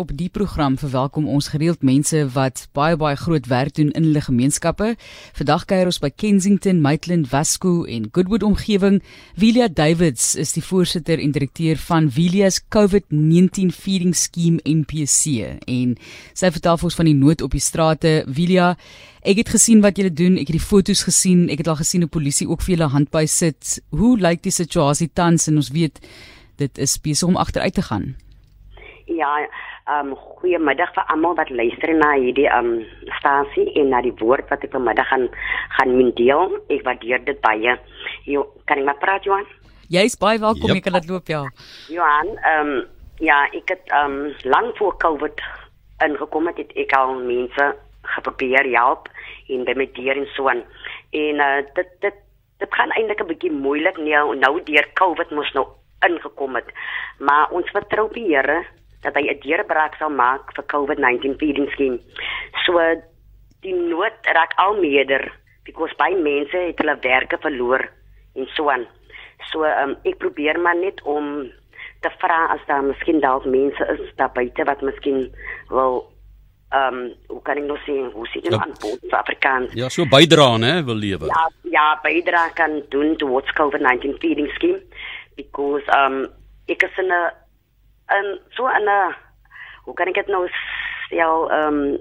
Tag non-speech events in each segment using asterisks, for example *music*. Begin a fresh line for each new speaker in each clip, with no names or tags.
op die program verwelkom ons gereeld mense wat baie baie groot werk doen in hulle gemeenskappe. Vandag kuier ons by Kensington, Maitland, Wasco en Goodwood omgewing. Vilia Davids is die voorsitter en direkteur van Vilia's COVID-19 Feeding Scheme NPC en sy vertel vir ons van die nood op die strate. Vilia, ek het gesien wat julle doen, ek het die foto's gesien, ek het al gesien hoe polisie ook vir julle handby sit. Hoe lyk die situasie tans en ons weet dit is besig om agteruit te gaan.
Ja, ehm um, goeiemiddag vir almal wat luister na hierdie ehm um, stasie en na die woord wat ek vanmiddag gaan gaan deel. Ek waardeer dit baie. Jo, kan ek maar praat Johan?
Jy's baie welkom, yep. ek kan dit loop ja.
Johan, ehm um, ja, ek het ehm um, lank voor Covid ingekom het, het ek al mense geprobeer help en by met dier en so aan. En uh, dit dit dit gaan eintlik 'n bietjie moeilik nou nou deur Covid mos nou ingekom het. Maar ons vertrou die Here dat hy 'n deurbraak sal maak vir COVID-19 feeding scheme. So die nood raak al meerder because baie mense het hulle werke verloor en so aan. So um, ek probeer maar net om te vra as daar miskien dalk mense is daar buite wat miskien wil ehm um, hoe kan ek nou sê hoe sê jy aan boord vir Afrikaans?
Ja, so bydra hè wil lewe.
Ja, ja, bydra kan doen towards COVID-19 feeding scheme because um ek is in 'n in so 'n hoe kan ek dit nou stel um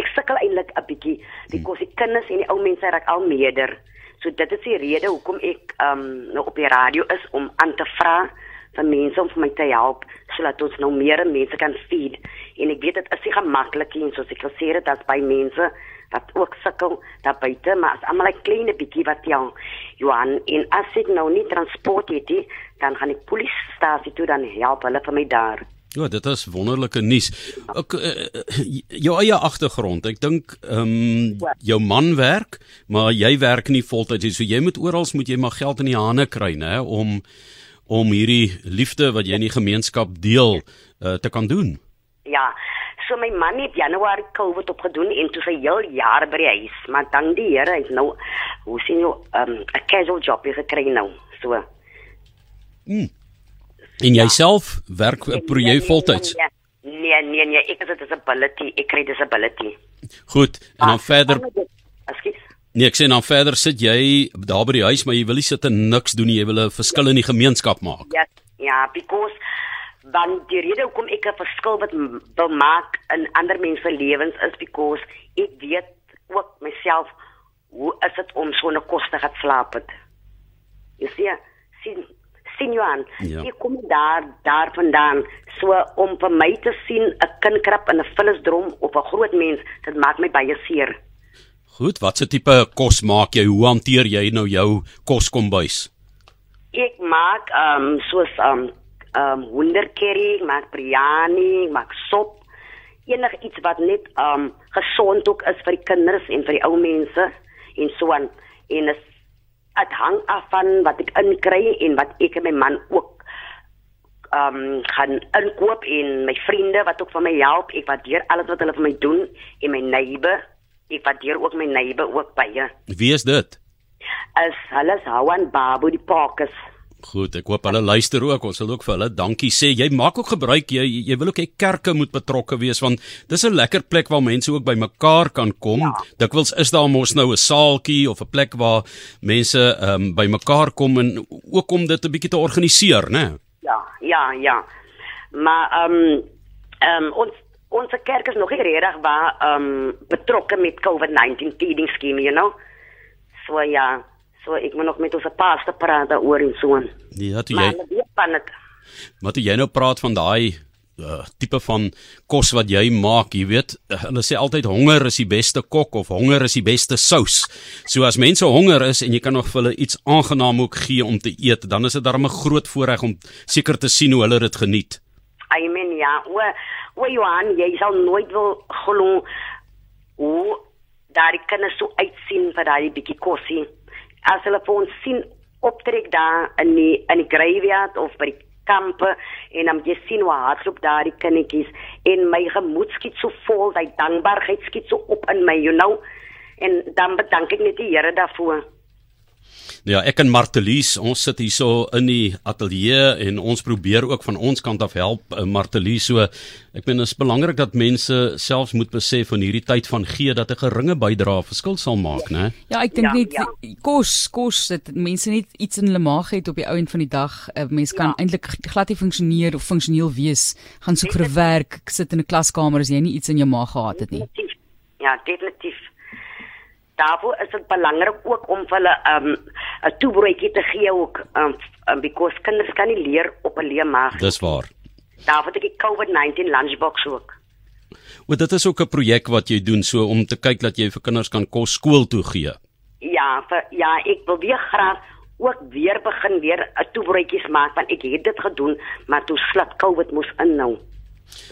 ek sukkel eintlik 'n bietjie because die kinders en die ou mense raak al meerder. So dit is die rede hoekom ek um nou op die radio is om aan te vra vir mense om vir my te help sodat ons nou meer mense kan feed. En ek weet dit is nie gemaklik nie soos ek gesê het dat by mense wat ook sukkel daar buite, maar as almal 'n klein bietjie wat ja, Johan, en as ek nou nie transport het nie, dan gaan ek polisiestasie toe dan help hulle vir my daar.
Ja, dit is wonderlike nuus. Ek uh, jou eie agtergrond. Ek dink ehm um, jou man werk, maar jy werk nie voltyds nie. So jy moet oral moet jy maar geld in die hande kry, nê, om om hierdie liefde wat jy in die gemeenskap deel uh, te kan doen.
Ja. So my man het Januarie COVID opgedoen en toe sy heel jaar by die huis, maar dank die Here het nou hoe sien jy 'n um, casual job gekry nou. So.
Mm. En jouself ja. werk nee, pro jy nee, voltyds?
Nee nee, nee, nee, ek het 'n disability, ek kry disability.
Goed, en dan ah, verder Ekskuus. Nee, ek sê dan verder sit jy daar by die huis, maar jy wil nie sit en niks doen nie, jy wil 'n verskil in die gemeenskap maak.
Ja, ja, because want die rede hoekom ek 'n verskil wat wil maak in ander mense lewens is because ek weet ook myself hoe is dit om so 'n koste te slaap het. Jy sien, sien sien jy aan. Ja. Ek kom daar daarvandaan so om vir my te sien 'n kindkrap in 'n vullisdrom of 'n groot mens, dit maak my baie seer.
Goed, watse tipe kos maak jy? Hoe hanteer jy nou jou koskombuis?
Ek maak ehm um, soos ehm um, um wonderkerry, maak biryani, maak sop, enig iets wat net um gesond ook is vir die kinders en vir die ou mense en so aan. En is dit hang af van wat ek inkry en wat ek en my man ook um gaan inkoop en my vriende wat ook vir my help. Ek waardeer alles wat hulle vir my doen en my neighbor. Ek waardeer ook my neighbor ook baie.
Wie is dit?
As hulle se Hawan Babu die Parkers.
Goed, ek hoop hulle luister ook. Ons wil ook vir hulle dankie sê. Jy maak ook gebruik jy jy wil ook hê kerke moet betrokke wees want dis 'n lekker plek waar mense ook bymekaar kan kom. Ja. Dikwels is daar mos nou 'n saaltjie of 'n plek waar mense ehm um, bymekaar kom en ook om dit 'n bietjie te organiseer, né?
Ja, ja, ja. Maar ehm um, ehm um, ons ons kerk is nog nie reg waar ehm um, betrokke met COVID-19 feeding scheme, you know. So ja. So ek moet nog met ons pastor praat daaroor en so.
Ja, toe jy Maar toe jy nou praat van daai uh, tipe van kos wat jy maak, jy weet, uh, hulle sê altyd honger is die beste kok of honger is die beste sous. So as mense honger is en jy kan nog vir hulle iets aangenaam ook gee om te eet, dan is dit darem 'n groot voorreg om seker te sien hoe hulle dit geniet.
Amen ja. O, o Johan, jy sal nooit wil glo hoe daai kinders so uitsien vir daai bietjie kosie as hulle vir ons sien optrek daar in die in die graveyard of by die kampe en dan jy sien hoe hardloop daar die kindertjies en my gemoed skiet so vol, hy dankbaarheid skiet so op in my, you know. En dan bedank ek net die Here daarvoor.
Ja, ek en Martelies, ons sit hierso in die ateljee en ons probeer ook van ons kant af help uh, Martelies. So ek meen dit is belangrik dat mense selfs moet besef van hierdie tyd van gee dat 'n geringe bydrae verskil sal maak, né?
Ja, ek dink ja, net ja. kos, kos dat mense net iets in hulle maag het op die ou end van die dag. 'n uh, Mens kan ja. eintlik glad nie funksioneer of funksioneel wees, gaan soek vir werk, sit in 'n klaskamer as jy nie iets in jou maag gehad het nie.
Ja, definitief daarvoor is dit belangrik ook om vir hulle um 'n toebroodjie te gee ook um, um because kinders kan nie leer op 'n leë maag.
Dis waar.
Daarvoor het ek COVID-19 lunchbox ook.
Want dit is ook 'n projek wat jy doen so om te kyk dat jy vir kinders kan kos skool toe gee.
Ja, vir, ja, ek wil weer graag ook weer begin weer 'n toebroodjies maak want ek het dit gedoen, maar toe slap COVID mos in nou.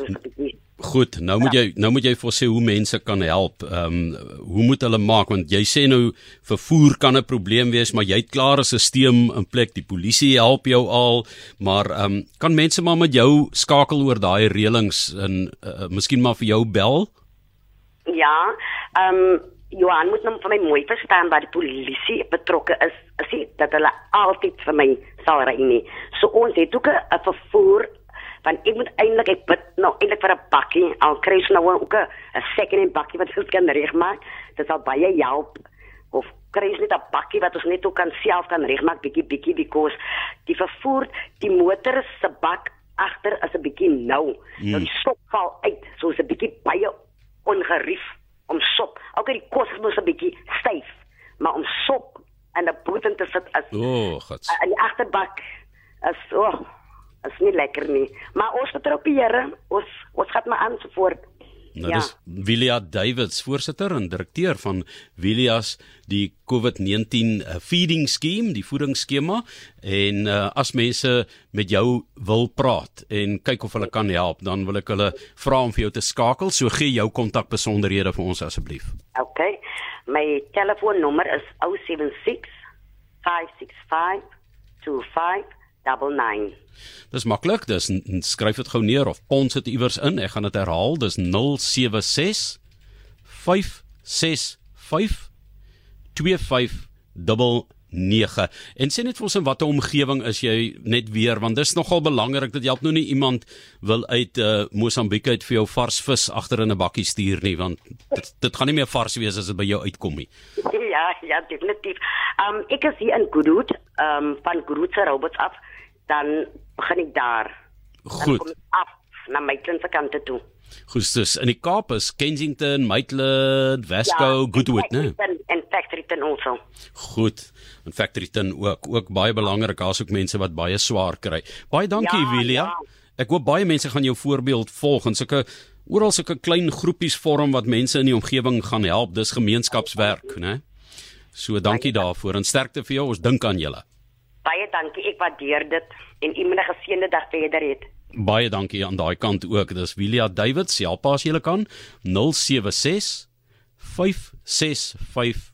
'n bietjie Goed, nou moet ja. jy nou moet jy vir sê hoe mense kan help. Ehm um, hoe moet hulle maak want jy sê nou vervoer kan 'n probleem wees, maar jy het klaar 'n stelsel in plek. Die polisie help jou al, maar ehm um, kan mense maar met jou skakel oor daai reëlings en uh, miskien maar vir jou bel?
Ja, ehm um, Johan moet nou vir my mooi verstaan wat die polisie betrokke is. As jy dat hulle altyd vir my sal ry nie. So ons het ook 'n vervoer want ek moet eintlik ek bid nou eintlik vir 'n bakkie. Al kry jy nou ook 'n second hand bakkie wat ons kan regmaak dit sal baie help. Of kry jy net 'n bakkie wat ons net ook kan self kan regmaak bietjie bietjie because die vervoer die motor se bak agter is 'n bietjie nou. Mm. nou die stop val uit so is 'n bietjie baie ongerief om sop. Okay die kos moet 'n bietjie styf maar om sop en 'n boetie te sit as
oh god
in die agterbak is so oh, is nie lekker nie. Maar ons vertrou op die Here. Ons ons gaan maar aan so voort.
Nou ja. dis Willia Davids, voorsitter en direkteur van Willias die COVID-19 uh, feeding scheme, die voedingsskema en uh, as mense met jou wil praat en kyk of hulle kan help, dan wil ek hulle vra om vir jou te skakel. So gee jou kontakbesonderhede vir ons asseblief.
OK. My telefoonnommer is 076 565 25 99.
Dis maklik, dis skryf dit gou neer of pons dit iewers in. Ek gaan dit herhaal. Dis 076 565 2599. En sê net vir ons in watter omgewing is jy net weer want dis nogal belangrik dat jy help nou nie iemand wil uit uh, Mosambiek uit vir jou vars vis agter in 'n bakkie stuur nie want dit dit gaan nie meer vars wees as dit by jou uitkom nie. *laughs*
Ja, ja, definitief. Ehm um, ek is hier in Goodwood, ehm um, van Goodwood se robots af dan begin ek daar.
Goed. Dan kom
ek af na my kleinste kant toe.
Goed, dus in die Kaap is Kensington, Maitland, Wesco, ja, Goodwood, né?
En Factoryton also.
Goed. En Factoryton ook, ook baie belangrik, daar's ook mense wat baie swaar kry. Baie dankie, ja, Wilia. Ja. Ek hoop baie mense gaan jou voorbeeld volg en sulke oral sulke klein groepies vorm wat mense in die omgewing gaan help. Dis gemeenskapswerk, né? So dankie daarvoor en sterkte vir jou. Ons dink aan julle.
Baie dankie, ek waardeer dit en 'n geseënde dag verder hê.
Baie dankie aan daai kant ook. Dis Wilia Davids, help as jy kan 076 565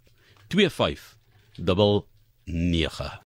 2599.